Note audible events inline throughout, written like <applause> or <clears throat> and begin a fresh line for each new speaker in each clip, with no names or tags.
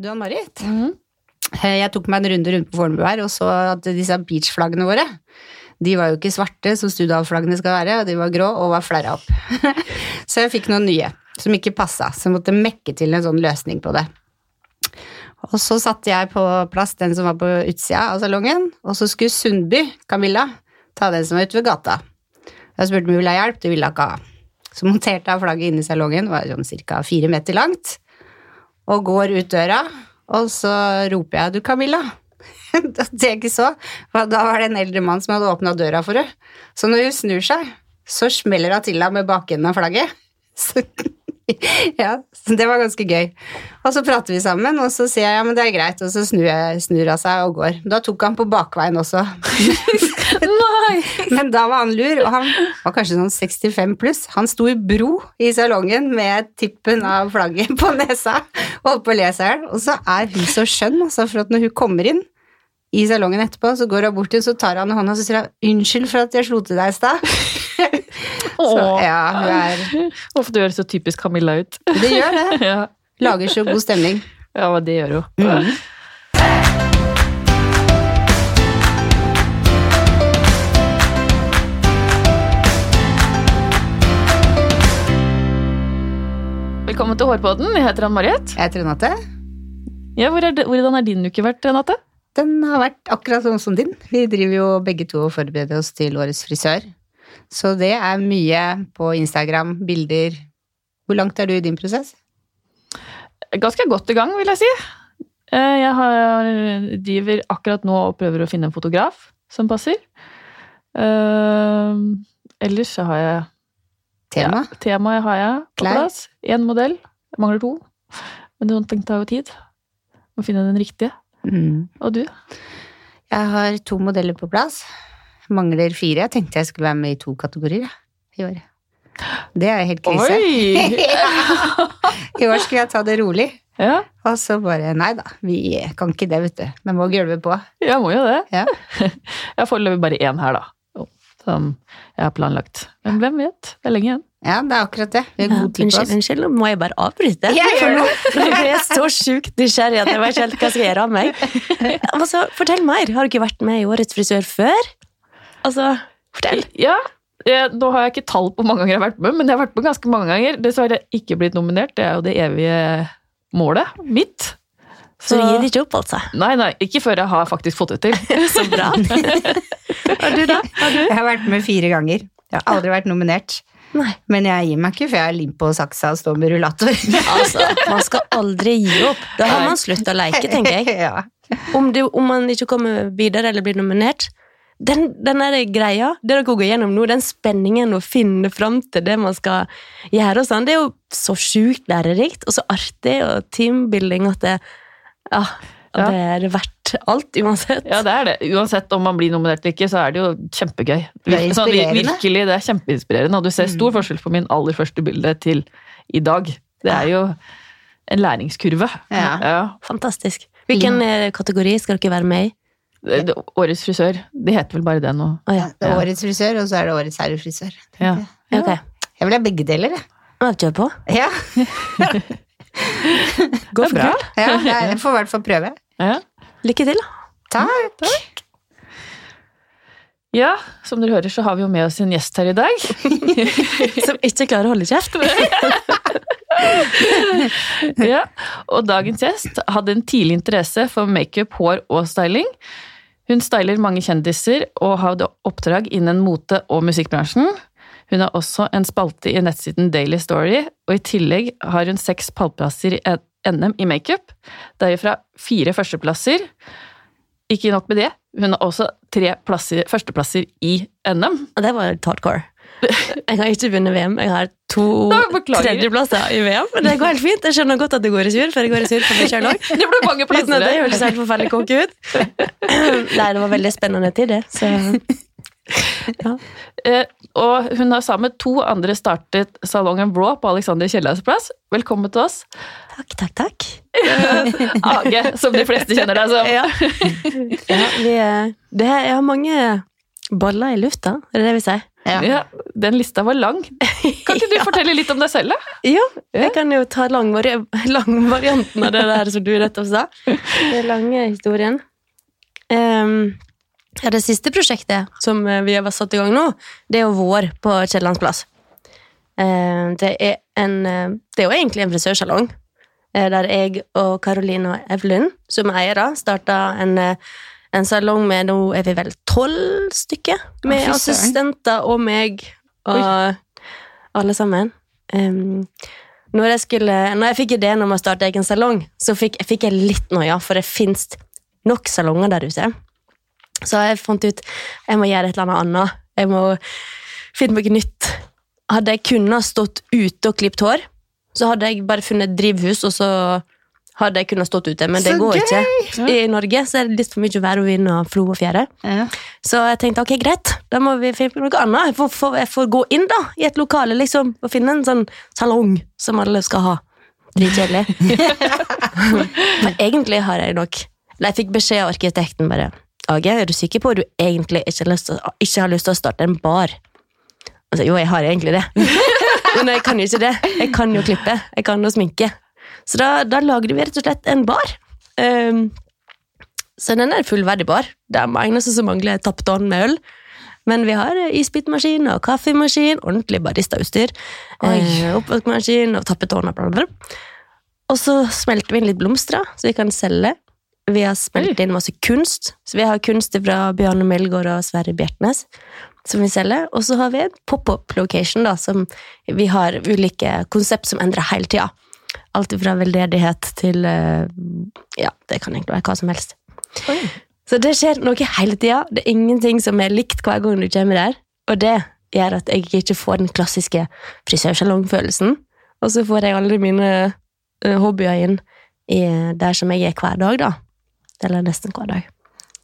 Du Ann-Marit, Mm. jeg tok meg en runde rundt på Fornebu her og så at disse beachflaggene våre, de var jo ikke svarte som Studal-flaggene skal være, og de var grå og var flerra opp. <laughs> så jeg fikk noen nye som ikke passa, så jeg måtte mekke til en sånn løsning på det. Og så satte jeg på plass den som var på utsida av salongen, og så skulle Sundby, Camilla, ta den som var ute ved gata. Jeg spurte om hun ville ha hjelp, det ville hun ikke ha. Så monterte jeg flagget inne i salongen, det var sånn ca. fire meter langt, og går ut døra, og så roper jeg 'du, Camilla'. <laughs> det jeg ikke så, for da var det en eldre mann som hadde åpna døra for henne. Så når hun snur seg, så smeller hun til henne med bakenden av flagget. <laughs> Så, ja, så det var ganske gøy. Og så prater vi sammen, og så sier jeg ja, men det er greit, og så snur, jeg, snur hun seg og går. Da tok han på bakveien også. <laughs>
Nei!
Men da var han lur, og han var kanskje sånn 65 pluss. Han sto i bro i salongen med tippen av flagget på nesa og holdt på å le seg i hjel. Og så er hun så skjønn, altså, for at når hun kommer inn i salongen etterpå, så går hun bort til så tar han i hånda og så sier hun, 'unnskyld for at jeg slo til deg i stad'. Så ja, hun er
Hvorfor du høres så typisk Camilla ut.
Det gjør det. <laughs>
ja.
Lager så god stemning.
ja, det gjør hun.
Mm.
Velkommen til Hårpodden. Jeg heter Ann-Mariet.
Jeg heter Renate.
Ja, hvor er det, hvordan har din uke vært, Renate?
Den har vært akkurat sånn som din. Vi driver jo begge to og forbereder oss til årets frisør. Så det er mye på Instagram, bilder. Hvor langt er du i din prosess?
Ganske godt i gang, vil jeg si. Eh, Jeg har, driver akkurat nå og prøver å finne en fotograf som passer. Eh, ellers så har jeg
Tema?
Ja, temaet har jeg på
Klær?
plass. Én modell. Jeg mangler to. Men det tar jo tid. Må finne den riktige.
Mm.
Og du?
Jeg har to modeller på plass. Mangler fire. Jeg tenkte jeg skulle være med i to kategorier i år. Det er helt krise. <laughs> I år skulle jeg ta det rolig. <laughs>
Ja,
Og så bare nei da, vi kan ikke det, vet du. Vi må gulve på.
jeg må jo det.
Ja. <laughs>
Jeg har foreløpig bare én her, da. Som jeg har planlagt. Men hvem vet? Det er lenge igjen.
Ja, det er akkurat det. Vi har god tid på oss.
unnskyld, nå må jeg bare avbryte.
Ja, gjør
For nå nå ble jeg så sjukt nysgjerrig at jeg vet ikke helt hva jeg skal gjøre av meg. <laughs> Altså, fortell mer. Har du ikke vært med i Årets frisør før? Altså, fortell.
Ja, Nå har jeg ikke tall på hvor mange ganger jeg har vært med, men jeg har vært med ganske mange ganger. Dessverre ikke blitt nominert. Det er jo det evige målet mitt.
Så du gir ikke opp, altså?
Nei, nei, ikke før jeg har faktisk fått det til. <laughs>
Så bra. <laughs> Har du, da? Har du?
Jeg har vært med fire ganger. Jeg har aldri vært nominert.
Nei.
Men jeg gir meg ikke, for jeg er lim på saksa og står med rullator. <laughs>
Altså, man skal aldri gi opp. Da har man sluttet å leke, tenker jeg.
ja.
Om, det, om man ikke kommer videre eller blir nominert. Den, den der greia, det dere går gjennom nå, den spenningen å finne fram til det man skal gjøre, og sånn, det er jo så sjukt lærerikt og så artig og teambuilding at det, ja,
Ja.
det er verdt alt uansett.
Ja, det er det. Uansett om man blir nominert eller ikke, så er det jo kjempegøy.
Det er
Sånn, virkelig, det er kjempeinspirerende. Og du ser stor forskjell på min aller første bilde til i dag. Det er jo en læringskurve.
Ja.
Fantastisk. Hvilken eh, kategori skal dere være med i?
Det- det- Årets frisør. Det heter vel bare det nå.
Oh, ja.
Det er årets frisør, og så er det årets herrefrisør.
Ja.
Ja, Okay.
Jeg vil ha begge deler, jeg.
Ja, Kjør på.
Ja, <laughs> <laughs>
Gå for
bra.
ja, <laughs> jeg får i hvert fall prøve.
Ja.
Lykke til.
Takk.
ja, som dere hører så har vi jo med oss en gjest her i dag. <laughs>
Som ikke klarer å holde kjeft. <laughs>
ja. Og dagens gjest hadde en tidlig interesse for makeup, hår og styling. Hun styler mange kjendiser og har oppdrag innen mote- og musikkbransjen. Hun har også en spalte i nettsiden Daily Story, og i tillegg har hun seks pallplasser i NM i makeup. Derifra fire førsteplasser. Ikke nok med det, hun har også tre plasser, førsteplasser i NM.
Og det var hardcore. Jeg har ikke vunnet VM. Jeg har to tredjeplasser i VM. Men det går helt fint. Jeg skjønner godt at det går i sur, for jeg går i sur for meg sjøl <laughs> òg.
Det ble mange
Uten at det høres helt forferdelig konke ut. <laughs> Nei, det var veldig spennende tid, det. Så <laughs>
Eh, og hun har sammen med to andre startet salongen Raw på Alexander Kiellands plass. Velkommen til oss.
takk, takk, takk. <laughs>
Age, som de fleste kjenner deg som.
Ja. <laughs> Ja, vi, eh, det, jeg har mange baller i lufta, er det det vi sier?
Ja.
Ja, den lista var lang. Kan ikke du fortelle litt om deg selv, da?
Ja, jeg kan jo ta langvari langvarianten av det der som du nettopp sa. Den lange historien. Ehm, ja, det siste prosjektet som eh, vi har satt i gang nå, det er jo Vår på Kiellandsplass. plass. det, er en, eh, det er jo egentlig en frisørsalong, eh, der jeg og Karoline og Evelyn, som er eiere, starta en, eh, en salong med nå er vi vel tolv stykker, med
fy
assistenter og meg og alle sammen. Um, når jeg, skulle, når jeg fikk ideen om å starte egen salong, så fikk, fikk jeg litt noia, for det fins nok salonger der ute. Så jeg fant ut jeg må gjøre et eller annet annet. Jeg må finne noe nytt. Hadde jeg kunnet stått ute og klippet hår, så hadde jeg bare funnet et drivhus, og så hadde jeg kunnet stått ute. Men det
Så
går
gøy!
ikke. I Norge så er det litt for mye vær og vind og flo og fjære.
Ja.
Så jeg tenkte ok, greit, da må vi finne på noe annet. Jeg får, får, jeg får gå inn da, i et lokale liksom, og finne en sånn salong som alle skal ha. Dritkjedelig. <laughs> <laughs> For egentlig har jeg nok Eller jeg fikk beskjed av arkitekten bare Age, er du sikker på at du egentlig ikke har til, ikke har lyst til å starte en bar? Altså, jo, jeg har egentlig det. <laughs> Men jeg kan jo ikke det. Jeg kan jo klippe. Jeg kan jo sminke. Så da, da lagde vi rett og slett en bar. Um, så den er fullverdig bar. Det er eneste som mangler, er tappetårn med øl. Men vi har isbitmaskin og kaffemaskin, ordentlig baristautstyr. Eh, Oppvaskmaskin og tappetårn og bla, bla, bla. Og så smelter vi inn litt blomster, så vi kan selge. Vi har smelt inn masse kunst. Så vi har kunst fra Bjarne Melgaard og Sverre Bjertnæs som vi selger. Og så har vi en pop-up location, da, som vi har ulike konsept som endrer hele tida. Alt fra veldedighet til eh, Ja, det kan egentlig være hva som helst. Så det skjer noe hele tida. Det er ingenting som er likt hver gang du kommer der. Og det gjør at jeg ikke får den klassiske frisørsalongfølelsen. Og så får jeg alle mine eh, hobbyer inn i der som jeg er hver dag, da. Eller nesten hver dag.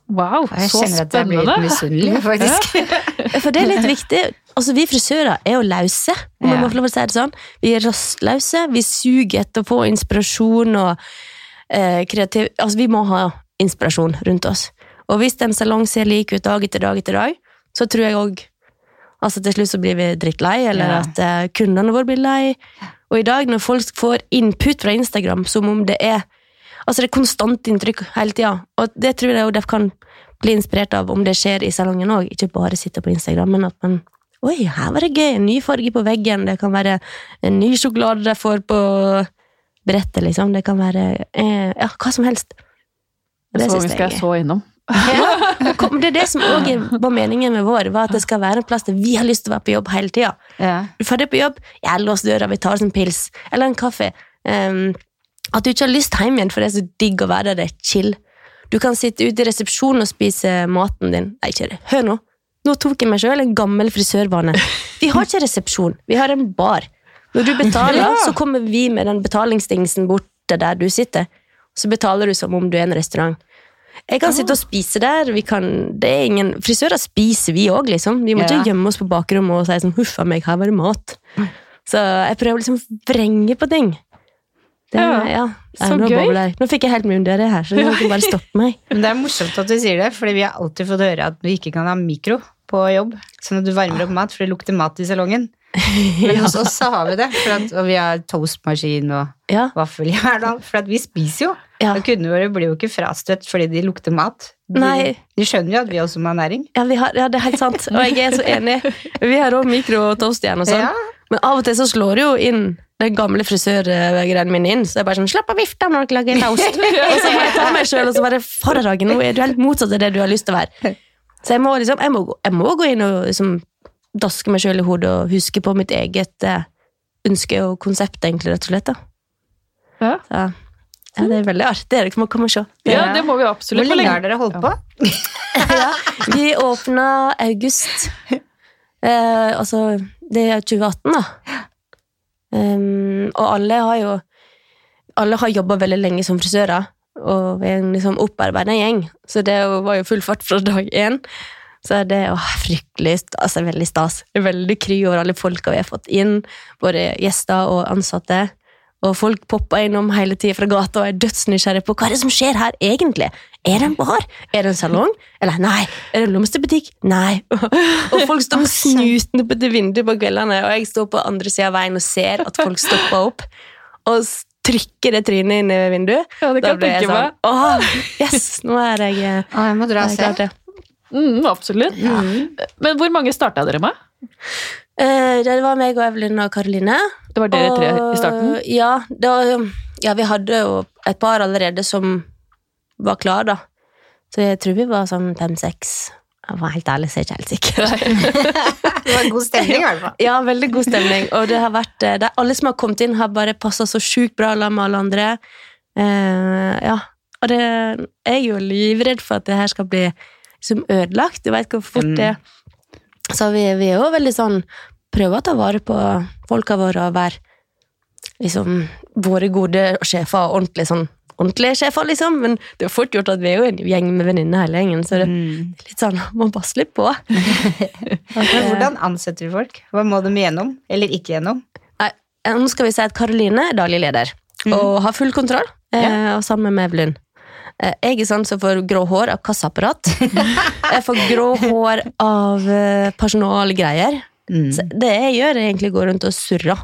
Wow,
Jeg
så
kjenner at jeg blir
spennende.
misunnelig, faktisk.
For det er litt viktig. Altså, Vi frisører er jo lause, om jeg må få lov å si det sånn. Vi er rastløse. Vi suger etter å få inspirasjon og eh, kreativ... Altså, vi må ha inspirasjon rundt oss. Og hvis en salong ser lik ut dag etter dag etter dag, så tror jeg òg Altså, til slutt så blir vi drittlei, eller
Ja.
at eh, kundene våre blir lei. Og i dag, når folk får input fra Instagram som om det er Altså, det er konstant inntrykk hele tida, og det tror jeg de kan bli inspirert av om det skjer i salongen òg, ikke bare sitte på Instagram, men at man Oi, her var det gøy! En ny farge på veggen. Det kan være en ny sjokolade de får på brettet, liksom. Det kan være eh, ja, hva som helst. Det
Så
synes
vi skal
jeg
så innom.
ja. <laughs> Det er det som også var meningen med vår, var at det skal være en plass der vi har lyst til å være på jobb hele tida.
Ja.
Er ferdig på jobb, jeg låser døra, vi tar oss en pils. Eller en kaffe. Ehm, at du ikke har lyst hjem igjen, for det er så digg å være der, det er chill. Du kan sitte ute i resepsjonen og spise maten din. Nei, ikke det. Hør nå. Nå tok jeg meg sjøl en gammel frisørbane. Vi har ikke resepsjon, vi har en bar. Når du betaler,
Ja.
så kommer vi med den betalingsdingsen bort til der du sitter. Så betaler du som om du er en restaurant. Jeg kan sitte og spise der. Vi kan, det er ingen, frisører spiser vi òg, liksom. Vi må
Ja.
ikke gjemme oss på bakrommet og si sånn 'huff a meg, her var det mat'. Så jeg prøver liksom å vrenge på ting. Det,
Ja,
ja.
så
nå
gøy.
bobler. Nå fikk jeg helt mye under det her, så du kan bare <laughs> stoppe meg.
Men det er morsomt at du sier det, fordi vi har alltid fått høre at du ikke kan ha mikro på jobb. Sånn at du varmer opp mat, for det lukter mat i salongen. <laughs> Men hos oss så har vi det, for at, og vi har toastmaskin og
Ja,
vaffeljern. For at vi spiser jo.
ja.
Og kundene våre blir jo ikke frastøtt fordi de lukter mat. De,
Nei.
de skjønner jo at vi også må ha næring.
ja, vi har, ja, det er helt sant. Og jeg er så enig. Vi har òg mikro og og sånn.
Ja.
Men av og til så slår det jo inn den gamle frisørgreiene min inn. Så jeg bare sånn, slapp av vifta når dere lager toast. <laughs> og så må jeg ta meg selv, og så bare, faradagen, nå er du helt motsatt av det du har lyst til å være. Så jeg må liksom, jeg må, gå- jeg må gå inn og liksom daske meg selv i hodet og huske på mitt eget eh, ønske og konsept, egentlig, rett og slett. da.
Ja.
Så, ja, det er veldig artig. Dere må komme og se.
ja, det må vi absolutt.
Hvor lenge har dere holdt på?
ja, <laughs> vi åpna august. Eh, altså, det er 2018, da. Um, og alle har jo Alle har jobba veldig lenge som frisører, og vi er en liksom opparbeida gjeng, så det var jo full fart fra dag én. Så det er fryktelig altså veldig stas. Jeg er veldig kry over alle folka vi har fått inn, både gjester og ansatte. Og folk popper innom hele tida fra gata og er dødsnysgjerrige på hva er det som skjer her egentlig. Er det en bar? Er det en salong? Eller nei, er det en blomsterbutikk? Nei. <laughs> Og folk står med snuten opp etter vinduet på kveldene, og jeg står på andre sida av veien og ser at folk stopper opp. Og trykker det trynet inn i vinduet.
Ja, det kan
Da blir
jeg
jeg sånn Åh, yes, nå er jeg,
Å, jeg må dra og se.
Mm, absolutt. Men hvor mange starta dere med?
Eh, Det var meg og Evelyn og Karoline.
Det var dere tre i starten?
Ja, var, ja, vi hadde jo et par allerede som var klar, da. Så jeg tror vi var sånn fem-seks. Jeg var helt ærlig, så er jeg ikke helt sikker. <laughs>
Det var god stemning, i hvert fall.
ja, veldig god stemning. Og det har vært, eh, det, alle som har kommet inn, har bare passa så sjukt bra sammen med alle andre. Uh, ja, og det, jeg er jo livredd for at det her skal bli liksom ødelagt. Du veit hvor fort
Mm.
det Så vi, vi er jo veldig sånn Prøver å ta vare på folka våre og være liksom våre gode sjefer og ordentlig sånn ordentlige sjefer, liksom. Men det er fort gjort at vi er jo en gjeng med venninner hele gjengen, så det
Mm.
er litt sånn <laughs> Man passer litt på. <laughs>
Hvordan ansetter du folk? Hva må de gjennom, eller ikke gjennom?
Nei, eh, nå skal vi si at Karoline er daglig leder og har full kontroll, ja. og sammen med Evelyn. Eh, Jeg er sånn som får grå hår av kassaapparat. <laughs> Jeg får grå hår av eh, personalgreier.
Mm.
Så det jeg gjør, er egentlig å gå rundt og surre.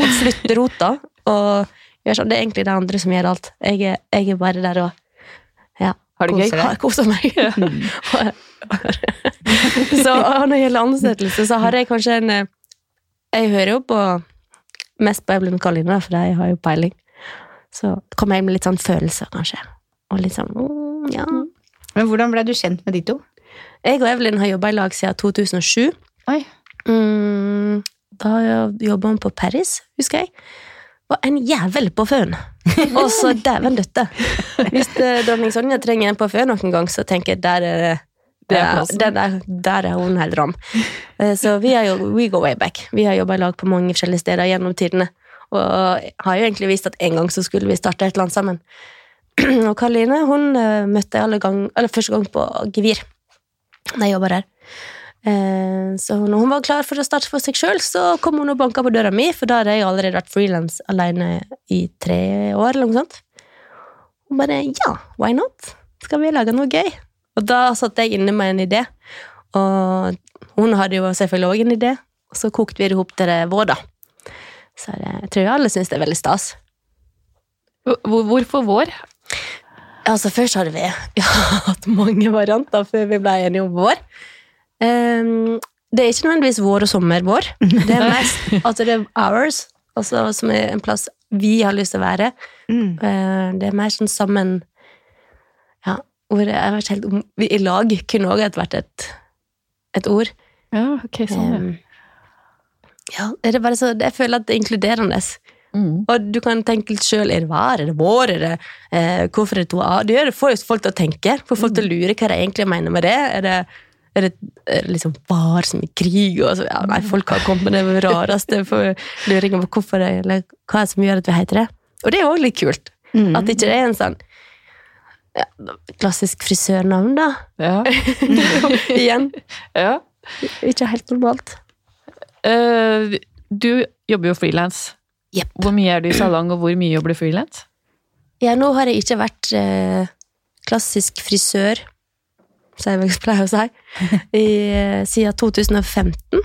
Og flytte rota. Og gjør sånn. Det er egentlig det andre som gjør alt. Jeg er, jeg er bare der og ja,
Har det gøy?
Har- koser meg. <laughs> <laughs> så når det gjelder ansettelse, så har jeg kanskje en eh, Jeg hører jo på mest på Evelyn og Karoline, for jeg har jo peiling. Så kommer jeg med litt sånn følelser, kanskje. Og litt sånn mm, ja.
Men hvordan ble du kjent med de to?
Jeg og Evelyn har jobba i lag siden 2007.
Oi.
Mm, da jobba hun på Paris, husker jeg. Og en jævel på føn. <laughs> Og så dæven døtte. Hvis eh, dronning Sonja trenger en på føn noen gang, så tenker jeg der er det
er
der, der, der, der er hun helt ram. Eh, Så vi er jo we go way back. Vi har jobba i lag på mange forskjellige steder gjennom tidene. Og har jo egentlig visst at en gang så skulle vi starte et eller annet sammen. <clears throat> Og Karoline hun eh, møtte jeg gang, første gang på Gevir, da jeg jobba der. Eh, Så når hun var klar for å starte for seg sjøl, så kom hun og banka på døra mi, for da hadde jeg allerede vært frilans alene i tre år, eller noe sånt. Hun bare ja, why not? Skal vi lage noe gøy? Og da satt jeg inne med en idé, og hun hadde jo selvfølgelig òg en idé, og så kokte vi det ihop til det vår, da. Så jeg tror alle syns det er veldig stas.
Hvor, hvorfor vår?
Altså, først hadde vi, <laughs> hatt mange varianter før vi ble enige om vår. Um, det er ikke nødvendigvis vår og sommer-vår. <laughs> Det er mest altså det er hours, altså, som er en plass vi har lyst til å være.
Mm.
Uh, det er mer sånn sammen Ja, ordet jeg vet helt om vi I lag kunne òg vært et, et ord.
Ja, ok, sånn.
um, ja, er det bare så Jeg føler at det er inkluderende.
Mm.
Og du kan tenke litt sjøl. Er det var? Er det vår? Er det, eh, hvorfor er det to A? Det gjør det får jo folk til å tenke. Får folk til å lure hva de egentlig mener med det. Er det, er det, er det liksom var som i krig? Og så, ja, nei, folk har kommet med det rareste for luringen på hvorfor det, eller hva er det som gjør at vi heter det. Og det er òg litt kult.
Mm.
At ikke det er en sånn ja, klassisk frisørnavn, da.
Ja. <laughs>
Igjen. <laughs>
ja.
Ikke helt normalt.
Uh, du jobber jo frilans.
Jepp.
Hvor mye er du i salong, og hvor mye jobber du frilans?
Ja, nå har jeg ikke vært eh, klassisk frisør, som jeg <laughs> pleier å si, i, eh, siden 2015.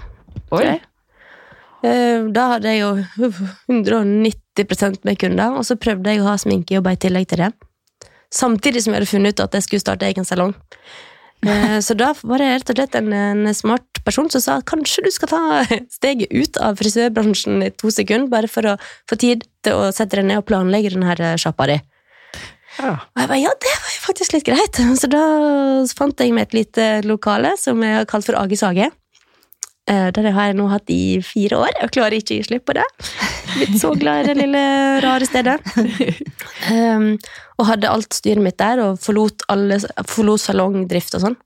Oi.
Eh, da hadde jeg jo 190% med kunder, og så prøvde jeg å ha sminkejobber i tillegg til det. Samtidig som jeg hadde funnet ut at jeg skulle starte egen salong. Eh, Så da var det rett og slett en, en smart person som sa at kanskje du skal ta <laughs> steget ut av frisørbransjen i to sekunder, bare for å få tid til å sette deg ned og planlegge denne sjappa di.
Ja.
Og jeg bare, ja, det var jo faktisk litt greit. <laughs> Så da fant jeg meg et lite lokale som jeg har kalt for Ages hage. Eh, Der har jeg nå hatt i fire år. Jeg klarer ikke å gi slipp på det. Blitt så glad i det lille, rare stedet. Um, <laughs> og hadde alt styret mitt der, og forlot, alle, forlot salongdrift og sånn.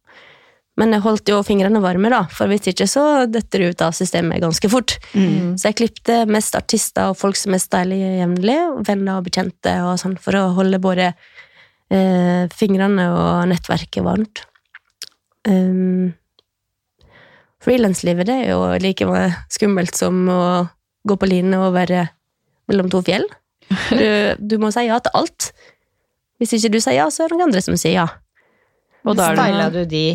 Men jeg holdt jo fingrene varme, da, for hvis ikke så detter du ut av systemet ganske fort.
Mm.
Så jeg klipte mest artister og folk som er stylige jevnlig, venner og bekjente, og sånn, for å holde både eh, fingrene og nettverket varmt. Um, Frilanslivet er jo like skummelt som å gå på line og være mellom to fjell. <laughs> Du, du må si ja til alt. Hvis ikke du sier ja, så er det noen andre som sier ja.
Og da er det
Styla du de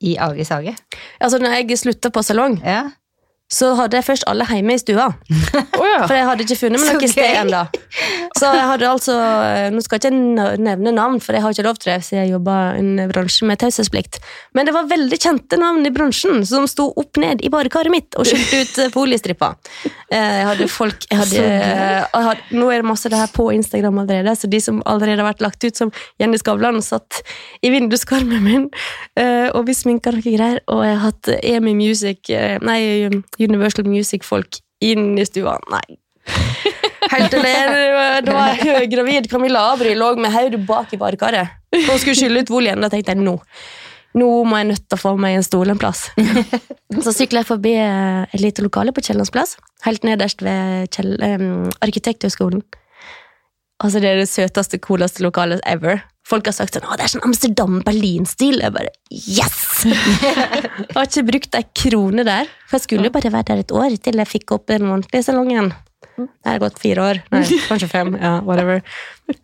i Agis hage?
Altså, når jeg slutta på salong,
Ja.
Så hadde jeg først alle hjemme i stua.
Oh, ja.
For jeg hadde ikke funnet meg noe sted ennå. Så jeg hadde altså Nå skal jeg ikke nevne navn, for jeg har ikke lov til det, siden jeg jobber i en bransje med taushetsplikt. Men det var veldig kjente navn i bransjen som sto opp ned i badekaret mitt og skjulte ut eh, foliestripper. Eh, Jeg hadde folk jeg hadde, jeg hadde, Nå er det masse det her på Instagram allerede, så de som allerede har vært lagt ut som Jenny Skavlan, satt i vinduskarmen min eh, og vi sminka noe greier, og jeg har hatt EMI Music, eh, nei, Universal Music-folk inn i stua. Nei, Helt til det, var høygravid Camilla Abry lå med hodet bak i badekaret. og skulle skylle ut voljen. Da tenkte jeg nå nå må jeg nødt til å få meg en stol en plass. <laughs> Så sykla jeg forbi eh, et lite lokale på Kiellands plass, helt nederst ved Kjell, um, Arkitekthøgskolen. Altså, det er det søteste, cooleste lokalet ever. Folk har sagt sånn 'Å, det er sånn Amsterdam-Berlin-stil'. Jeg bare Yes! <laughs> jeg har ikke brukt ei krone der, for jeg skulle jo bare være der et år til jeg fikk opp den ordentlige salongen. Det har gått fire år. Nei, kanskje fem. ja, whatever.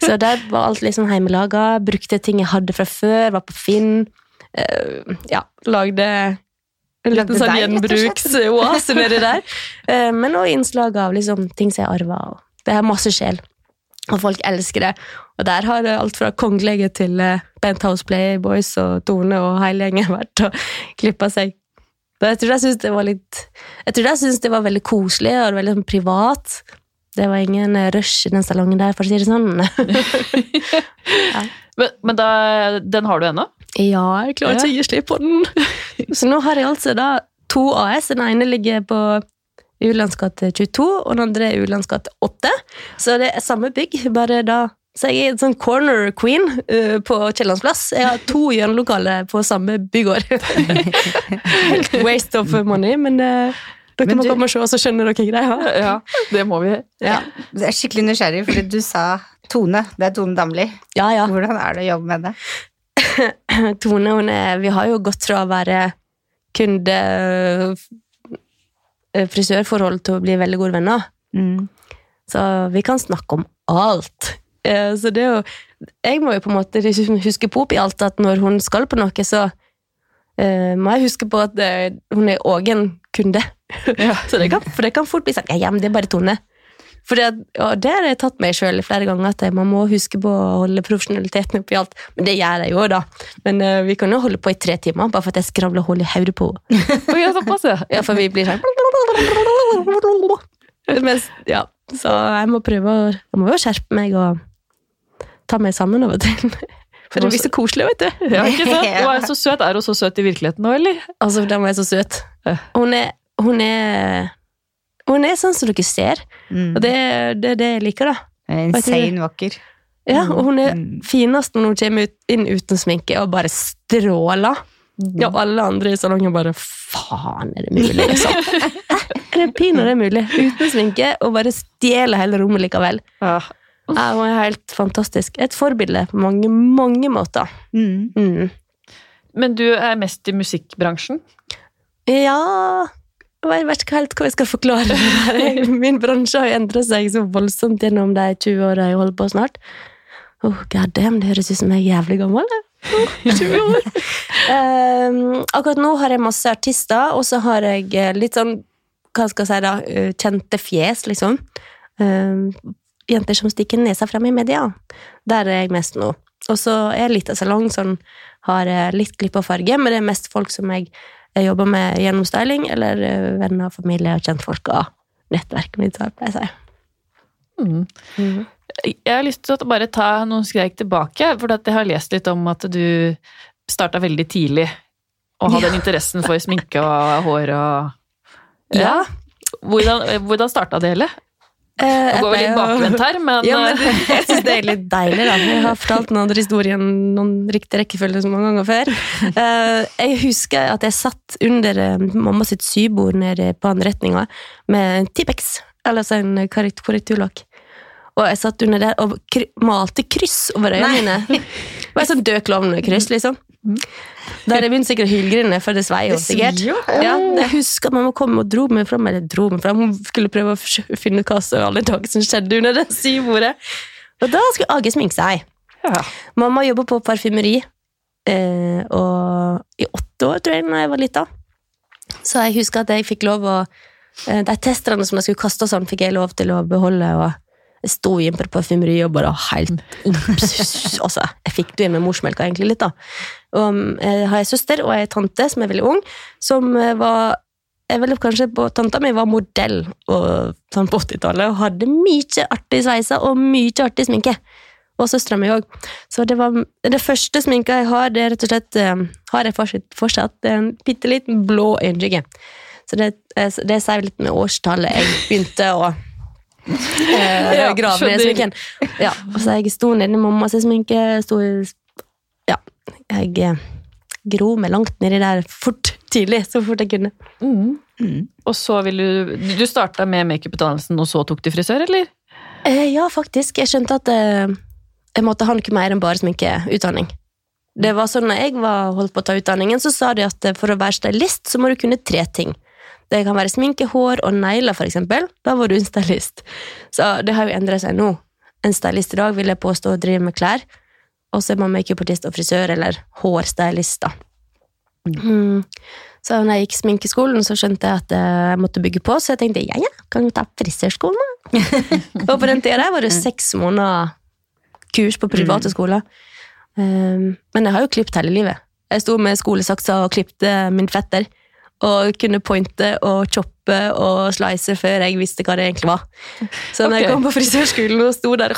Så der var alt liksom hjemmelaga. Brukte ting jeg hadde fra før. Var på Finn. Uh, ja, lagde en liten sånn gjenbruksoase nedi der. Uh, men også innslag av liksom, ting som jeg arva. Det er masse sjel. Og folk elsker det. Og der har alt fra kongelige til eh, Penthouse Playboys og Tone og hele gjengen <laughs> vært og klippa seg. Så jeg tror jeg syntes det var litt Jeg tror jeg syntes det var veldig koselig og veldig sånn privat. Det var ingen eh, rush i den salongen der, for å si det sånn. <laughs>
Men, men da, den har du ennå?
ja, jeg klarer ikke å gi slipp på den. <laughs> Så nå har jeg altså da to AS. Den ene ligger på Ulands gate 22, og den andre er Ulands gate 8. Så det er samme bygg, bare da så jeg er en sånn corner queen uh, på Kiellands plass. Jeg har to hjørnelokaler på samme bygård. <laughs> Waste of money, men uh, dere
Men
må
du-
komme og se, så skjønner dere greia. <laughs>
Ja, det må vi.
Ja.
Jeg er skikkelig nysgjerrig, fordi du sa Tone. Det er Tone Damli.
ja, ja.
Hvordan er det å jobbe med det? <clears throat>
Tone, hun er, vi har jo gått fra å være kunde frisørforhold til å bli veldig gode venner.
Mm.
Så vi kan snakke om alt. Eh, Så det er jo Jeg må jo på en måte huske på oppi alt at når hun skal på noe, så eh, må jeg huske på at eh, hun er òg en kunde. <laughs> så det kan, for det kan fort bli sagt ja, men det er bare Tone. For det, og det har jeg tatt meg sjøl flere ganger, at man må huske på å holde profesjonaliteten oppi alt. Men det gjør jeg jo, da. Men uh, vi kan jo holde på i tre timer, bare for at jeg skravler hull i hodet på henne. <laughs>
Ja, ja.
Ja, for vi blir sånn Mens, ja, Så jeg må prøve å Jeg må jo skjerpe meg og ta meg sammen av og til. For det blir så koselig, vet du.
ja ikke sant? <laughs> Hun er så søt. Er hun så søt i virkeligheten nå, eller?
Altså, den var så søt. Hun er, hun er Hun er sånn som dere ser,
Mm.
og det er det, det jeg liker, da.
Insane vakker.
Ja, og hun er
Mm.
finest når hun kommer inn uten sminke og bare stråler. Ja, og alle andre i salongen bare Faen, er det mulig, liksom? <laughs> Er det pinadø mulig? Uten sminke, og bare stjele hele rommet likevel.
Ja.
Ja, hun er helt fantastisk. Et forbilde på mange, mange måter.
Mm.
Mm.
Men du er mest i musikkbransjen?
Ja Jeg vet ikke helt hva jeg skal forklare. <laughs> Min bransje har jo endret seg så voldsomt gjennom de 20 åra jeg holder på snart. Oh, God damn, det høres ut som jeg er jævlig gammel. Jeg. 20 år. Ehm, akkurat nå har jeg masse artister, og så har jeg eh, litt sånn hva skal jeg si da, eh, kjente fjes, liksom. Ehm, jenter som stikker nesa frem i media. Der er jeg mest nå. Og så er jeg litt av salong som har eh, litt glipp av farge, men det er mest folk som jeg jeg jobber med gjennom styling, eller venner, familie og kjentfolk og nettverket mitt. så jeg sier.
Mm.
Mhm.
Jeg har lyst til å bare ta noen skreik tilbake, for jeg har lest litt om at du starta veldig tidlig og hadde
Ja.
en interessen for sminke og hår og
Ja.
Hvordan, hvordan starta det hele?
Eh,
Nå går vi litt bakvendt her, men,
Ja, men
eh,
jeg syns det er litt deilig, da. Jeg har fortalt den andre historien noen riktig rekkefølge så mange ganger før. Eh, Jeg husker at jeg satt under mamma sitt sybord nede på anretninga med Tipex, altså en korrekt- korrekturlakk. Og jeg satt under der og kry malte kryss over øynene mine. Det var en sånn død klovnkryss, liksom. hadde jeg begynt sikkert å hylgrine, for det svei jo sikkert. Ja, jeg husker at mamma kom og dro meg fram, eller dro meg fram, hun skulle prøve å finne ut hva som alle dager som skjedde under det sybordet. Og da skulle Age sminke seg.
Ja.
Mamma jobba på parfymeri eh, og i åtte år, tror jeg, da jeg var lita. Så jeg husker at jeg fikk lov å eh, De testerne som jeg skulle kaste og sånn, fikk jeg lov til å beholde. og jeg sto inn på parfymeri og bare helt <laughs> altså, Jeg fikk det med morsmelka egentlig litt, da. Og jeg har ei søster og ei tante som er veldig ung, som eh, var jeg vil kanskje på, Tanta mi var modell sånn på 80-tallet og hadde mye artig sveiser og mye artig sminke. Og søstera mi òg. Så det var det første sminka jeg har, det er rett og slett eh, har jeg fortsatt, fortsatt en bitte liten blå øyenskygge. Så det, eh, det sier litt med årstallet jeg begynte å eh,
Ja,
grave ned sminken. Ja, og så jeg sto nedi mammas sminke, sto i Ja, jeg eh, gro meg langt nedi der fort, tidlig, så fort jeg kunne.
Mm.
Mm.
Og så vil du Du starta med makeuputdannelsen, og så tok du frisør, eller?
Eh, ja, faktisk. Jeg skjønte at eh, jeg måtte ha noe mer enn bare sminkeutdanning. Det var sånn når jeg var holdt på å ta utdanningen, så sa de at eh, for å være stylist, så må du kunne tre ting. Det kan være sminke, hår og negler, eksempel. Da var du en stylist. Så det har jo endret seg nå. En stylist i dag vil jeg påstå driver med klær, og så er man makeupartist og frisør, eller hårstylist, da. Mm. Så når jeg gikk sminkeskolen, så skjønte jeg at eh, jeg måtte bygge på, så jeg tenkte ja, ja, kan jo ta frisørskolen, da. <laughs> og på den tida der var det seks måneder kurs på private skoler. Um, men jeg har jo klippet hele livet. Jeg sto med skolesaksa og klippte min fetter. Og kunne pointe og choppe og slice før jeg visste hva det egentlig var. Så når
okay.
jeg kom på frisørskolen og sto der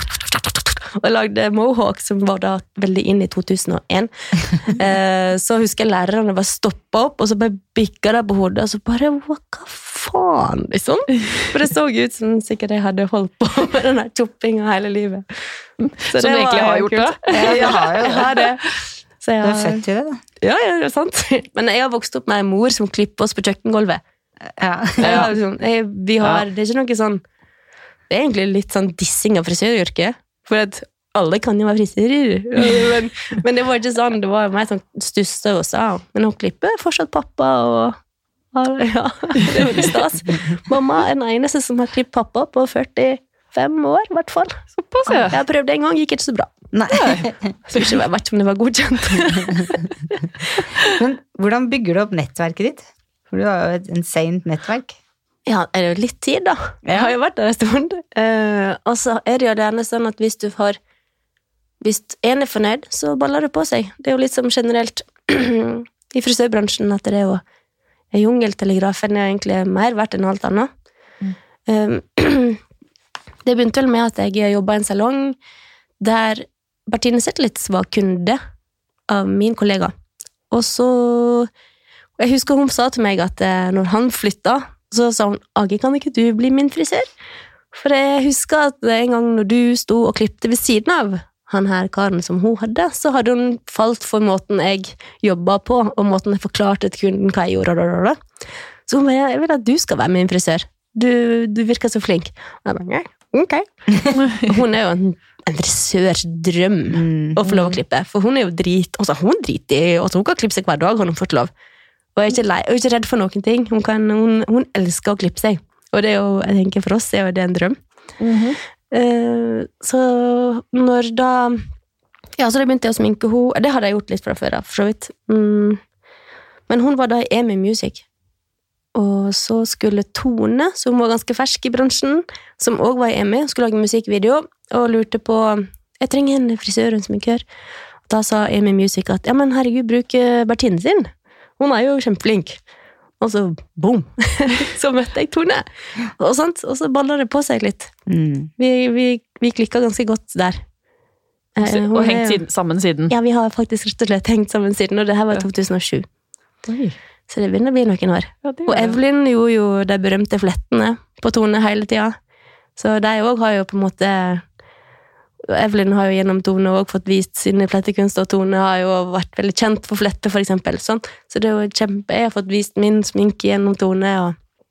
og lagde mohawk, som var da veldig inn i 2001, <laughs> eh, så husker jeg lærerne bare stoppa opp, og så bare bikka de på hodet, og så bare Hva faen, liksom? For det så ut som sikkert jeg hadde holdt på <laughs> med den choppinga hele livet. Så
Som du egentlig har gjort,
kult.
da? <laughs>
Ja, jeg har jo
det. Så jeg
Du er født til det, da.
ja, ja, det er sant. <laughs> Men jeg har vokst opp med en mor som klipper oss på kjøkkengulvet.
Ja.
ja. liksom, jeg, vi har, Det er ikke noe sånn Det er egentlig litt sånn dissing av frisøryrket. For at alle kan jo være frisører. <laughs> Men, men det var ikke sånn. Det var mer sånn stusse og sa Men hun klipper fortsatt pappa og <laughs> Ja, det er veldig stas. Mamma er den eneste som har klippet pappa på 45 år, i hvert fall.
Såpass, ja.
Jeg prøvde en gang, gikk ikke så bra.
Nei.
Så ikke, jeg vet ikke om det var godkjent. <laughs>
Men hvordan bygger du opp nettverket ditt? For du har jo et insane nettverk.
Ja, er det jo litt tid, da. Jeg har jo vært der en stund. Eh, og så er det jo gjerne sånn at hvis du har Hvis en er fornøyd, så baller det på seg. Det er jo litt som generelt <clears throat> i frisørbransjen at det er jo en jungeltelegrafen er egentlig mer verdt enn alt annet. Eh, <clears throat> det begynte vel med at jeg jobba i en salong der Bertine Zetlitz var kunde av min kollega. Og så Jeg husker hun sa til meg at eh, når han flytta, så sa hun 'Age, kan ikke du bli min frisør? For jeg husker at en gang når du sto og klippte ved siden av han her karen som hun hadde, så hadde hun falt for måten jeg jobba på, og måten jeg forklarte til kunden hva jeg gjorde. Så hun bare, jeg vil at du skal være min frisør. Du, du virker så flink. Og jeg bare, «Ja, ok. <laughs> Hun er jo en, en dressørs drøm
Mm.
å få lov å klippe. For hun er jo drit altså hun driter i altså Hun kan klippe seg hver dag, har hun fått lov. Og er ikke, lei, er ikke redd for noen ting. Hun, kan, hun, hun elsker å klippe seg. Og det er jo, jeg tenker for oss er jo det en drøm. Eh, så når da Ja, så da begynte jeg å sminke henne. Det hadde jeg gjort litt fra før av, for så vidt. Mm. Men hun var da i EMI Music. Og så skulle Tone, som var ganske fersk i bransjen, som òg var i EMI, skulle lage musikkvideo, og lurte på Jeg trenger en frisør og en sminkør. Og da sa EMI Music at ja, men herregud, bruk eh, Bertine sin. Hun er jo kjempeflink. Og så boom! <laughs> så møtte jeg Tone. Og, sånt, og så balla det på seg litt.
Mm.
Vi, vi, vi klikka ganske godt der. Eh, hun
Og
er-
hengt siden, sammen siden.
Ja, vi har faktisk rett og slett hengt sammen siden, og det her var 2007.
Oi.
Så det begynner å bli noen år.
Ja,
Og. Evelyn gjorde jo de berømte flettene på Tone hele tida. Så de òg har jo på en måte Evelyn har jo gjennom Tone òg fått vist sine flettekunster, og Tone har jo vært veldig kjent for fletter, for eksempel. Sånn. Så det er jo kjempe Jeg har fått vist min sminke gjennom Tone, og,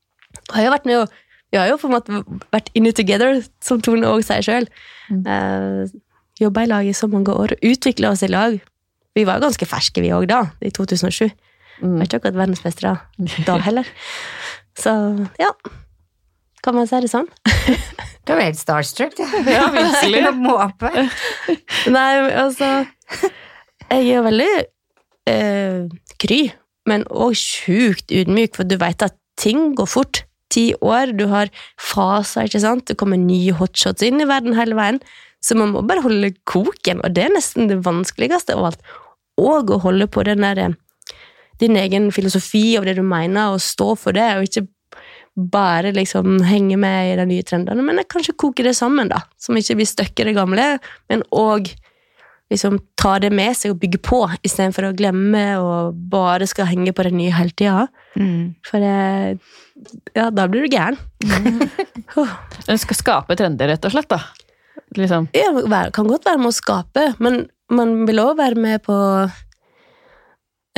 og har jo vært med og Vi har jo på en måte vært in it together, som Tone òg sier sjøl.
Mm.
Uh, Jobba i lag i så mange år, utvikla oss i lag. Vi var ganske ferske, vi òg, da, i 2007.
Mm.
Var ikke akkurat verdensmestere da heller. Så ja. Kan man si det sånn? <laughs>
Du er helt starstruck, du. <laughs>
Ja, virkelig.
Nei, altså Jeg er veldig eh, kry, men òg sjukt ydmyk, for du veit at ting går fort. Ti år, du har faser, ikke sant? Det kommer nye hotshots inn i verden hele veien. Så man må bare holde koken, og det er nesten det vanskeligste av alt. Og å holde på den der, eh, din egen filosofi og det du mener, og stå for det, og ikke bare liksom henge med i de nye trendene, men jeg kanskje koke det sammen, da. Som ikke blir stuck i det gamle, men òg liksom ta det med seg og bygge på, istedenfor å glemme og bare skal henge på det nye hele tida.
Mm.
For det, ja, da blir du gæren. <laughs> Huh.
Den skal skape trender, rett og slett, da. Liksom.
Ja, kan godt være med å skape, men man vil òg være med på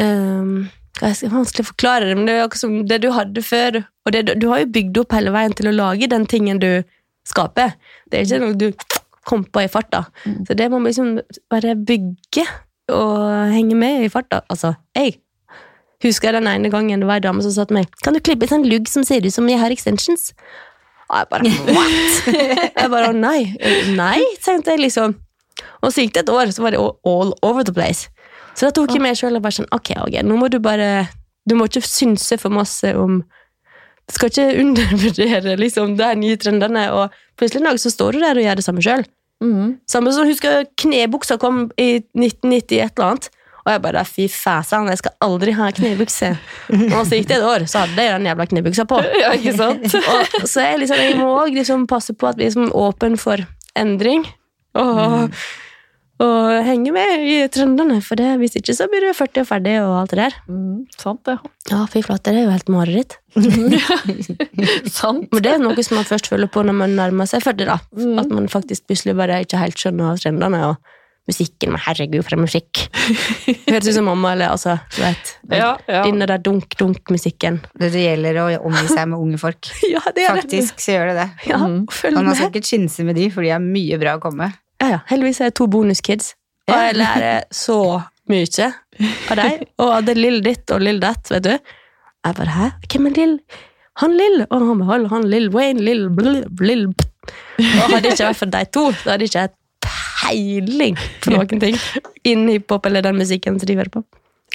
ehm, hva skal vanskelig å forklare det, men det er akkurat som det du hadde før. Og det, du har jo bygd opp hele veien til å lage den tingen du skaper. Det er ikke noe du kom på i farta. Så det må man liksom bare bygge og henge med i farta. Altså, jeg husker den ene gangen det var en dame som sa til meg Kan du klippe en sånn lugg som ser ut som jeg har extensions? Og jeg bare <laughs> What? jeg bare nei. Nei, tenkte jeg liksom. Og så gikk det et år, så var det all over the place. Så da tok jeg meg sjøl og bare sånn Ok, ok, nå må du bare Du må ikke synse for masse om Du skal ikke <laughs> undervurdere liksom de nye trendene, og plutselig en dag så står du der og gjør det samme sjøl.
Mm.
Samme som husker knebuksa kom i 1990 et eller annet. Og jeg bare fy fæsan, jeg skal aldri ha knebukse. Og så gikk det et år, så hadde jeg den jævla knebuksa på. <laughs>
Ja, ikke sant? <laughs>
Og, så jeg, liksom, jeg må òg liksom passe på at vi er liksom åpen for endring. Og, og henge med i trendene, for det, hvis ikke så blir du 40 og ferdig og alt det der.
Mm, sant, det.
Ja, fy flate, det er jo helt mareritt. <laughs>
sant.
Men det er noe som man først føler på når man nærmer seg 40, da.
Mm.
At man faktisk plutselig bare ikke helt skjønner trendene, og musikken, men herregud, for en musikk. Høres ut som mamma, eller altså, du vet. <laughs>
Ja, ja.
Den der dunk-dunk-musikken.
Det gjelder å omgi seg med unge folk. <laughs>
Ja, det er det.
Faktisk så gjør det det.
Ja,
mm.
følg
Og man skal
med.
ikke chinse med de, for de har mye bra å komme med.
Ja, ja. Heldigvis er jeg to bonuskids, og jeg lærer så mye av dem. Og av det lille ditt og lille datt, vet du. Jeg bare, hæ? Hvem er lill? Han lill! Og han beholder han lill Wayne, lill bl, blill. Og hadde ikke vært for de to, så hadde ikke jeg peiling på noen ting innen hiphop eller den musikken som de hører på.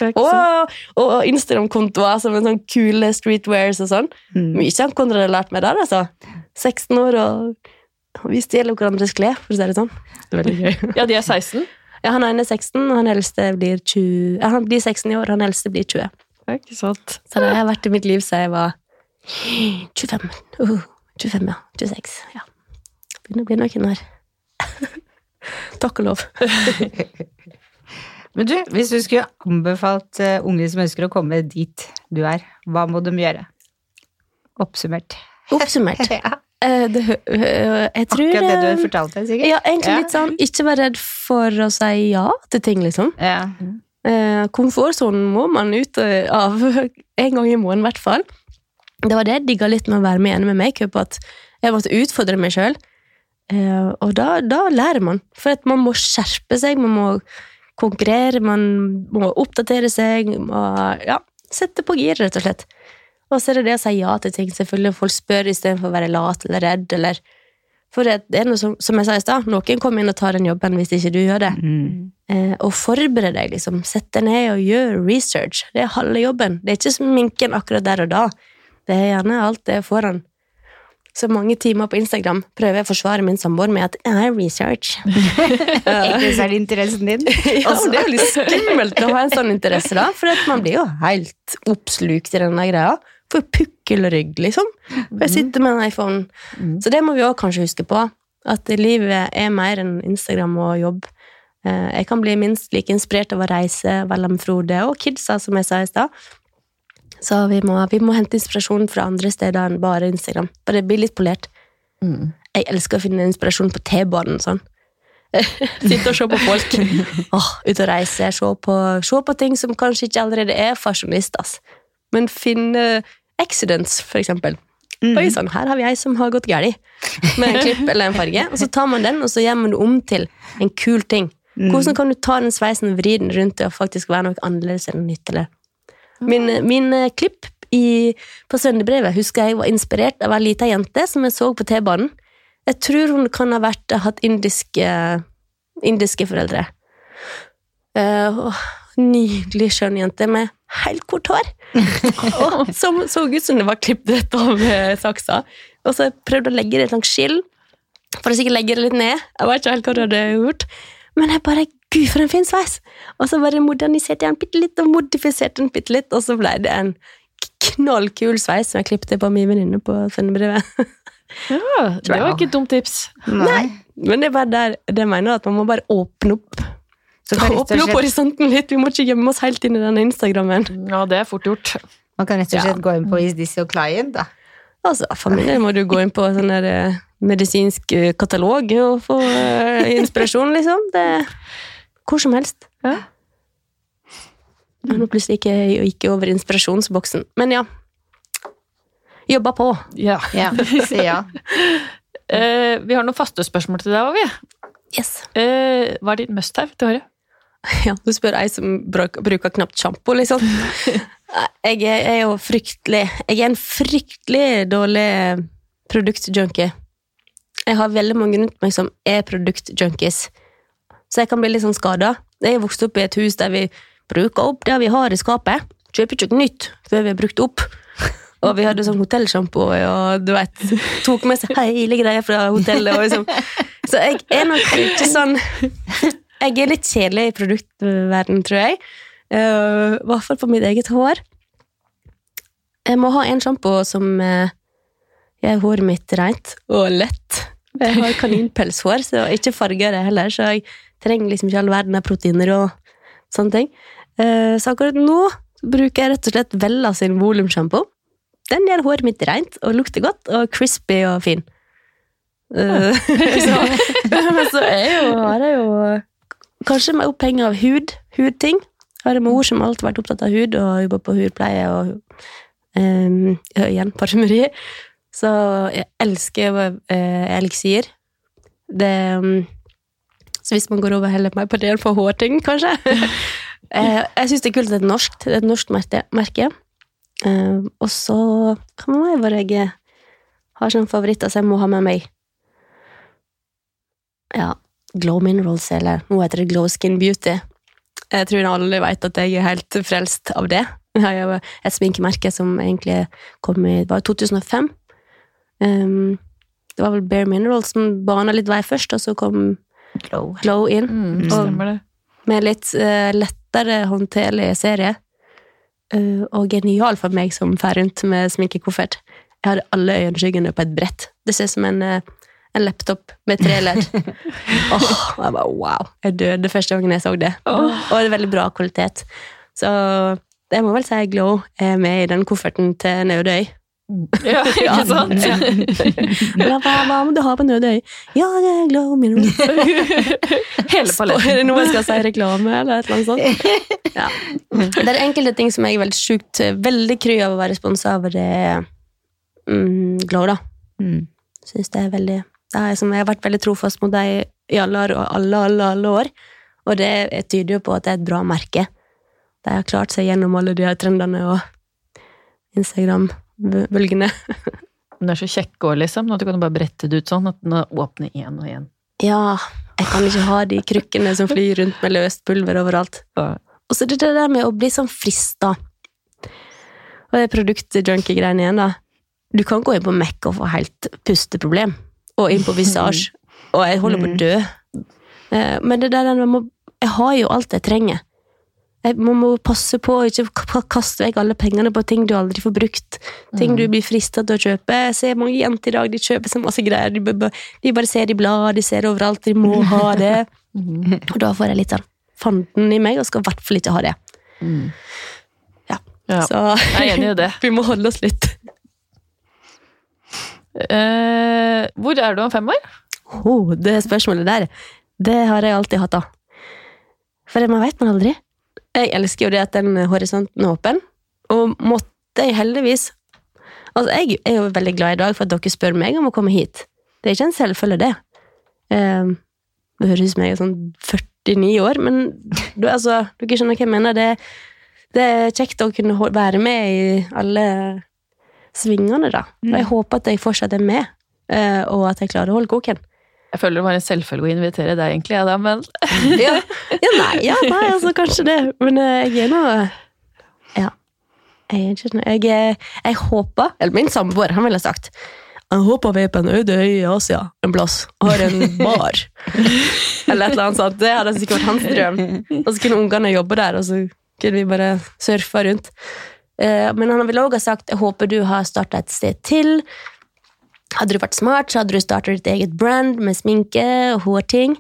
Og, og Instagram-kontoer som en sånn kule streetwears og sånn.
Mm.
Mye han Konrad har lært meg der, altså. 16 år, og vi stjeler hverandres klær, for å si det sånn. Det er veldig gøy. <laughs>
Ja, de er 16.
Ja, han ene er 16, og han eldste blir 20 ja, Han blir 16 i år, han eldste blir 20.
Det er ikke sant.
Så det har vært i mitt liv siden jeg var 25. Uh, 25, ja. 26. Ja. Begynner å bli noen år. <laughs> Takk og lov. <laughs>
Men du, hvis du skulle anbefalt eh, unge som ønsker å komme dit du er, hva må de gjøre? Oppsummert.
Oppsummert.
Ja,
det, hø- hø- jeg tror
akkurat det du
eh,
har fortalt deg, sikkert.
Ja, egentlig
Ja.
litt sånn ikke være redd for å si ja til ting, liksom.
Ja.
Eh, Komfortsonen må man ut eh, av <laughs> en gang i måneden, i hvert fall. Det var det jeg digga litt med å være med igjen med makeup, at jeg måtte utfordre meg sjøl. Eh, og da, da lærer man. For at man må skjerpe seg, man må konkurrere, man må oppdatere seg. Må, ja, sette på gir, rett og slett. Og så er det det å si ja til ting. Selvfølgelig folk spør istedenfor å være lat eller redd. Eller for det, det er noe som, som jeg sa i stad, noen kommer inn og tar den jobben hvis ikke du gjør det.
Mm.
Eh, og forbered deg, liksom. Sett deg ned og gjør research. Det er halve jobben. Det er ikke sminken akkurat der og da. Det er gjerne alt det foran. Så mange timer på Instagram prøver jeg å forsvare min samboer med at jeg har research. <laughs>
Egentlig så er det interessen din. <laughs>
ja, men det er jo litt skummelt å ha en sånn interesse, da, for man blir jo helt oppslukt i denne greia. Får pukkelrygg, liksom. For jeg sitter med en iPhone. Så det må vi òg kanskje huske på. At livet er mer enn Instagram og jobb. Eh, Jeg kan bli minst like inspirert av å reise, være med Frode og kidsa, som jeg sa i stad. Så vi må, vi må hente inspirasjon fra andre steder enn bare Instagram. Bare bli litt polert.
Mm.
Jeg elsker å finne inspirasjon på T-banen. sånn. <laughs> Sitte og se på folk. <laughs> oh, Ut og reise, se på, se på ting som kanskje ikke allerede er fasjonist. ass. Men finne accidents, for eksempel.
Mm.
Oi sann, her har vi ei som har gått galt med en klipp eller en farge. Og så tar man den, og så gjør man det om til en kul ting.
Mm.
Hvordan kan du ta den sveisen og vri den rundt til å faktisk være noe annerledes enn nytt? Eller? Min, min eh, klipp i, på svennebrevet husker jeg var inspirert av ei lita jente som jeg så på T-banen. Jeg tror hun kan ha vært, hatt indiske, indiske foreldre. Uh, nydelig, skjønn jente med helt kort hår. <laughs> og som så ut som det var klippet rett av eh, saksa. Og så prøvde jeg å legge det langs skill, for å sikkert legge det litt ned. Jeg vet ikke helt hva du hadde gjort. Men jeg bare Gud, for en fin sveis! Og så bare moderniserte jeg den bitte litt, og modifiserte den bitte litt, og så ble det en knallkul sveis som jeg klippet på min venninne på sendebrevet
Ja, det var ikke et dumt tips.
Nei.
Men det er bare der det jeg mener at man må bare åpne opp.
Og
opp
slett,
horisonten litt. Vi må ikke gjemme oss helt inn i denne Instagrammen.
Ja, det er fort gjort.
man kan rett og slett gå inn på Is This Your Client, da.
Altså, For min del må du gå inn på sånn der eh, medisinsk eh, katalog og få eh, inspirasjon, liksom. Det Hvor som helst.
Ja.
Men nå plutselig ikke, ikke over inspirasjonsboksen. Men ja. Jobba på.
Ja.
Ja, si ja.
Eh, vi har noen faste spørsmål til deg òg, vi.
Yes.
Eh, hva er ditt must have til håret? <laughs>
Ja, du spør ei som bruker knapt sjampo, liksom. <laughs> Jeg er, jo fryktelig Jeg er en fryktelig dårlig produktjunkie. Jeg har veldig mange rundt meg som er produktjunkies. Så jeg kan bli litt sånn skada. Jeg er vokst opp i et hus der vi bruker opp det vi har i skapet. Kjøper ikke noe nytt før vi har brukt opp. Og vi hadde sånn hotellsjampo, og du vet, tok med seg hele greia fra hotellet. Liksom. Så jeg er nok ikke sånn Jeg er litt kjedelig i produktverden, tror jeg. Uh, I hvert fall på mitt eget hår. Jeg må ha en sjampo som uh, gjør håret mitt rent og lett. Jeg har kaninpelshår, så ikke farger det heller, så jeg trenger liksom ikke all verden av proteiner og sånne ting. Uh, så akkurat nå bruker jeg rett og slett Vella sin volumsjampo. Den gjør håret mitt rent og lukter godt og crispy og fin. Eh, <laughs> så, men så er jo, har jeg jo kanskje mer opphengig av hud, hudting. Jeg Har en mor som alltid har vært opptatt av hud og jobber på hudpleie og um, igjen parfymeri. Så jeg elsker uh, eliksir. Det um, Så hvis man går over heller meg på det enn på hårting, kanskje. uh, <laughs> jeg syns det er kult at det er norsk. Det er et norsk merke. Eh, og så Hva må jeg jeg har sånne favoritter som jeg må ha med meg? Ja, Glow Minerals, eller nå heter det Glow Skin Beauty. Jeg tror alle vet at jeg er helt frelst av det. Jeg har et sminkemerke som egentlig kom i var 2005. Um, det var vel Bare Minerals som bana litt vei først, og så kom
Glow.
Glow inn.
Mm,
Og-
stemmer det.
Med litt uh, lettere håndterlig serie. Uh, og genial for meg som fer rundt med sminkekoffert. Jeg hadde alle øyenskyggene på et brett. Det ser ut som en, eh, en laptop med tre ledd. <laughs> oh, jeg bare wow. Jeg døde første gangen jeg så det. Og det er veldig bra kvalitet. Så jeg må vel si Glow er med i den kofferten til Nødøy.
Ja, <laughs> ikke sant?
Ja, <laughs> hva, hva må du ha på Nødøy? Ja, det er Glow Mineral.
Hele
Er det noe jeg skal si reklame, eller et eller annet sånt? Ja. Det er enkelte ting som jeg er veldig sjukt veldig kry av å være sponsa av, det mm, Glow, da.
Mm.
Synes det er veldig er som, Jeg har vært veldig trofast mot deg i alle, alle, alle, alle år, og det tyder jo på at det er et bra merke. De har klart seg gjennom alle de her trendene og Instagram-bølgene.
Den er så kjekk òg, liksom. At du kan bare brette det ut sånn at den åpner én og én.
Ja, jeg kan ikke ha de krykkene som flyr rundt med løst pulver overalt. Og så det der med å bli sånn frista. Og det produktjunkie-greiene igjen, da. Du kan gå inn på Mac og få helt pusteproblem. Og inn på Visage. <laughs> Og jeg holder på å dø. Eh, Men det der man må Jeg har jo alt jeg trenger. Jeg, man må passe på å ikke kaste vekk alle pengene på ting du aldri får brukt. Ting du blir frista til å kjøpe. Jeg ser mange jenter i dag, de kjøper så masse greier. De, bare ser i blad, de ser overalt, de må ha <laughs> det. Og da får jeg litt sånn fanden i meg, og skal i hvert fall ikke ha det.
Ja,
Så
i det. <laughs>
vi må holde oss litt.
Eh, hvor er du om fem år?
Oh, det spørsmålet der, det har jeg alltid hatt, da. For man vet man aldri. Jeg elsker jo det at den horisonten er åpen, og måtte jeg heldigvis Altså, jeg er jo veldig glad i dag for at dere spør meg om å komme hit. Det er ikke en selvfølge, det. Uh, det høres ut som jeg er sånn 49 år, men du, altså, dere skjønner hva jeg mener. Det, det er kjekt å kunne være med i alle svingene, da. Og jeg håper at jeg fortsatt er med, eh, og at jeg klarer å holde koken.
Jeg føler det var en selvfølge å invitere deg, egentlig, ja, da, men <laughs>
Ja, ja nei, ja, nei, altså kanskje det, men eh, jeg er nå Ja. Jeg er Jeg, er- jeg håper Eller min samboer, han ville sagt jeg håper vi er på en øde øy i Asia en plass og har en <laughs> bar. eller et eller annet sånt. Det hadde sikkert vært hans drøm. Og så kunne ungene jobbe der, og så kunne vi bare surfe rundt. Eh, Men han ville også ha sagt jeg håper du har starta et sted til. Hadde du vært smart, så hadde du startet ditt eget brand med sminke og hårting.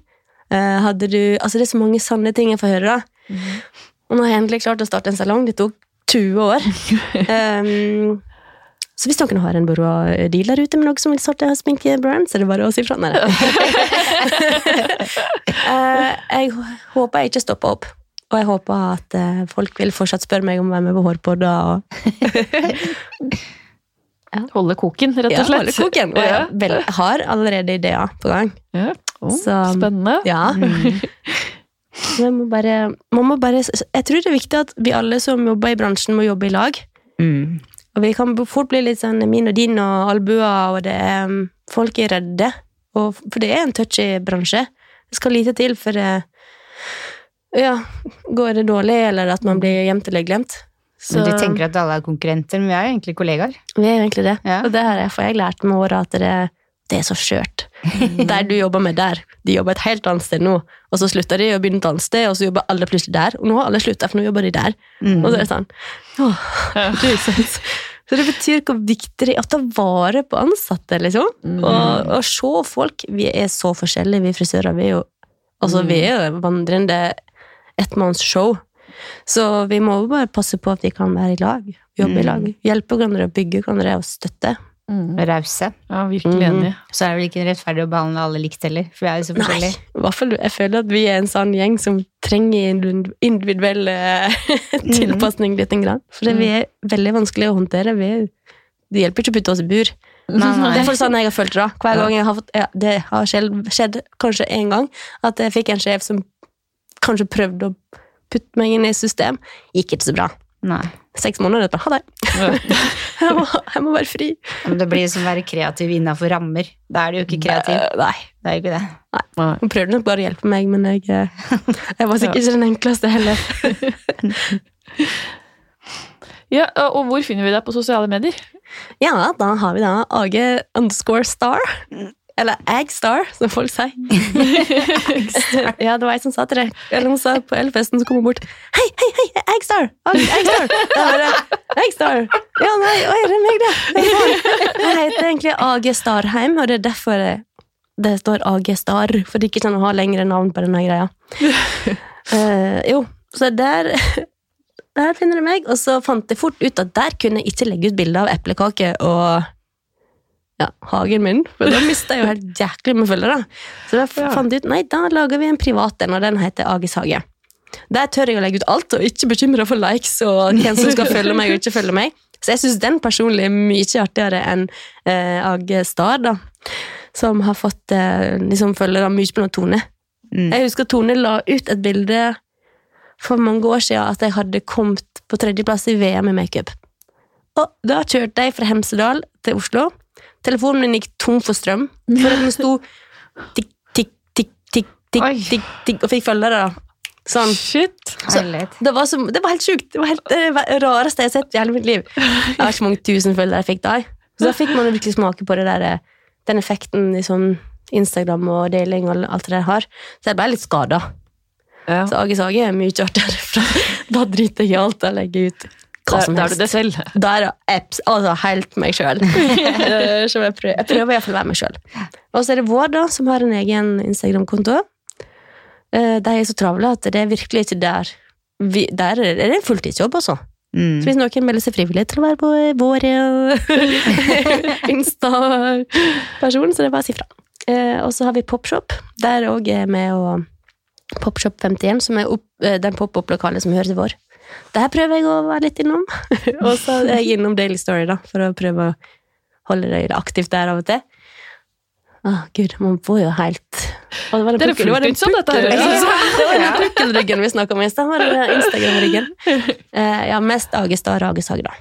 Eh, hadde du, altså Det er så mange sanne ting jeg får høre. da. Og nå har jeg endelig klart å starte en salong. Det tok 20 år. um, <laughs> så hvis noen har en byrådeal deal der ute med noe som vil starte sminkebrand, så er det bare å si fra. Nei, <laughs> <laughs> Eh, jeg håper jeg ikke stopper opp. Og jeg håper at eh, folk vil fortsatt spørre meg om hvem jeg på da. Og, <laughs>
holde koken, rett og slett.
Ja, holde koken. Og jeg vel, har allerede ideer på gang.
Ja. Oh,
Så-
spennende.
Ja. Mm. <laughs> jeg må bare, man må bare Jeg tror det er viktig at vi alle som jobber i bransjen, må jobbe i lag.
Mm.
Og vi kan fort bli litt sånn min og din og albuer, og det er, um, folk er redde. Og, for det er en touchy bransje. Det skal lite til for det ja, går det dårlig, eller at man blir gjemt eller glemt. Så
Men du tenker at alle er konkurrenter, men vi er jo egentlig kollegaer.
vi er jo egentlig det.
Ja.
Og det har jeg, for jeg lært med åra at det, det er så skjørt. <laughs> Der du jobber med der, de jobber et helt annet sted nå, og så slutter de og begynner et annet sted, og så jobber alle plutselig der, og nå har alle slutta, for nå jobber de der.
Mm.
Og så er det sånn åh, Jesus. Så det betyr hvor viktig det er å ta vare på ansatte, liksom.
Mm.
Og, og se folk. Vi er så forskjellige, vi frisører. Vi er jo, altså, vi er jo vandrende ettmannsshow. Så vi må jo bare passe på at vi kan være i lag. Jobbe i lag. Hjelpe hverandre, bygge hverandre og støtte.
Mm.
Rause.
Ja, virkelig
Mhm.
enig.
Så er det vel ikke rettferdig å behandle alle likt heller, for vi er jo så
Nei,
forskjellige.
i hvert fall jeg føler at vi er en sånn gjeng som trenger individ- individuell eh, <laughs> tilpasning litt. Grann. For det, vi er veldig vanskelig å håndtere. Vi er, det hjelper ikke å putte oss i bur.
Nei, nei.
Det er sånn jeg har følt det. da. Hver gang jeg har fått, ja, Det har skjedd, skjedd kanskje én gang at jeg fikk en sjef som kanskje prøvde å putte meg inn i et system. Gikk ikke så bra.
Nei.
Seks måneder etterpå. Ha det. <laughs> Jeg må, jeg må være fri.
Men det blir som å være kreativ innafor rammer. Da er du jo ikke kreativ.
Nei.
Det er ikke det.
Nei.
Hun prøvde nok bare å hjelpe meg, men jeg, eh, jeg var sikkert ikke den enkleste heller. <laughs>
Ja, og hvor finner vi deg på sosiale medier?
Ja, da har vi da Age underscore star. Eller Agstar, som folk sier. ja, det var jeg som sa til deg. Eller hun sa på Elfesten, så kom hun bort. Hei, hei, hei, Agstar! Ag- Agstar! Det, Agstar! Ja, nei, oi, det er meg, det. Jeg heter, egentlig AG Starheim, og det er derfor det, det står AG Star, for de ikke kan ha lengre navn på denne greia. Uh, jo, så der der finner du meg, og så fant jeg fort ut at der kunne jeg ikke legge ut bilde av eplekake og ja, hagen min, for da mista jeg jo helt <laughs> jæklig med følgere. Så da
Ja.
fant jeg ut nei, da lager vi en privat en, og den heter Agis hage. Der tør jeg å legge ut alt, og ikke bekymre for likes og hvem som skal følge meg og ikke følge meg. Så jeg syns den personlig er mye artigere enn eh, Age Stad, da. Som har fått eh, liksom følgere mye på Tone.
Mm.
Jeg husker Tone la ut et bilde for mange år siden at jeg hadde kommet på tredjeplass i VM i makeup. Og da kjørte jeg fra Hemsedal til Oslo. Telefonen min gikk tom for strøm. For den sto tikk, tikk, tikk, tikk, tikk, tikk, tikk, og fikk følgere. Sånn.
Shit!
Så,
Det var, så, det var helt sjukt. Det var helt, det rareste jeg har sett i hele mitt liv. Jeg har ikke mange tusen følgere jeg fikk da. Så da fikk man virkelig smake på det der, den effekten i sånn Instagram og deling og alt det der har. Så jeg ble litt skada.
Ja.
Så Age Sage er mye artigere. for Da driter jeg i alt jeg legger ut hva
Da,
helst.
da er du det selv. <laughs>
Da er apps, altså helt meg sjøl. <laughs> jeg prøver, jeg prøver i hvert fall å være meg sjøl. Og så er det Vår, da, som har en egen Instagram-konto. Eh, De er så travle at det er virkelig ikke der vi, Der er det en fulltidsjobb, altså.
Mm.
Så hvis noen melder seg frivillig til å være på vår eh, <laughs> Insta-person, så det er bare å si fra. Eh, Og så har vi Popshop. Der òg er med og Popshop51, som er opp, den pop-opp-lokalet som hører til vår. Der prøver jeg å være litt innom. <laughs> og så er jeg innom Daily Story, da, for å prøve å holde det aktivt der av og til. Å, gud, man får jo helt og det var den
Dere
pukkel- det var den
fulgte ut som dette her,
pukkel- Ja, Det var den <laughs> pukkelryggen vi snakka om i stad. Instagram-ryggen. Uh, <laughs> ja, mest Agestad Ragesag, da.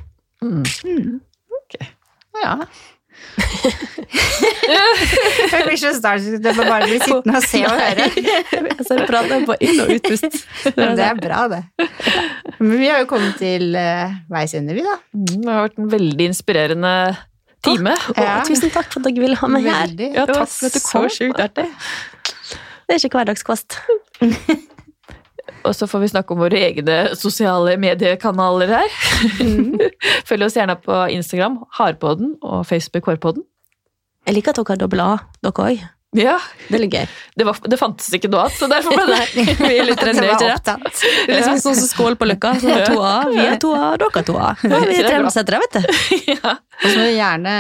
Ja. <laughs>
Jeg blir så starstruck det får bare bli sittende og se og <laughs> høre.
Så jeg prater på inn- og utpust. <laughs>
Det er bra, det. Men vi har jo kommet til uh, veis ende, vi, da.
Mm, Det har vært en veldig inspirerende time.
Oh,
Ja.
tusen takk for at dere ville ha meg her.
Ja, takk for at du
så sjukt artig. Det er ikke hverdagskost.
Og så får vi snakke om våre egne sosiale mediekanaler her. <laughs> Følg oss gjerne på Instagram, Hardpodden, og Facebook Hårpodden.
Jeg liker at dere har dobbel A, dere òg.
Ja,
Det er gøy.
det, var, det fantes ikke noe annet, så derfor ble det
Vi <laughs> er litt <laughs> trendy, ikke det? Det er liksom sånn som skål på Løkka. Er to A, vi er to A, dere er to A. Ja, vi er
er det,
trendsettere, vet du.
ja.
Og så må du gjerne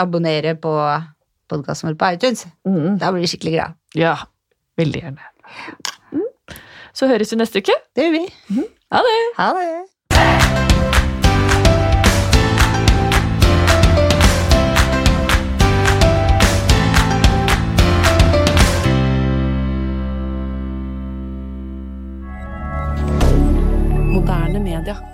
abonnere på podkasten vår på iTunes.
Mm.
Da blir vi skikkelig glad.
ja, veldig gjerne. Så høres vi neste uke.
Det gjør vi.
Ha det!
Ha det.
Moderne media.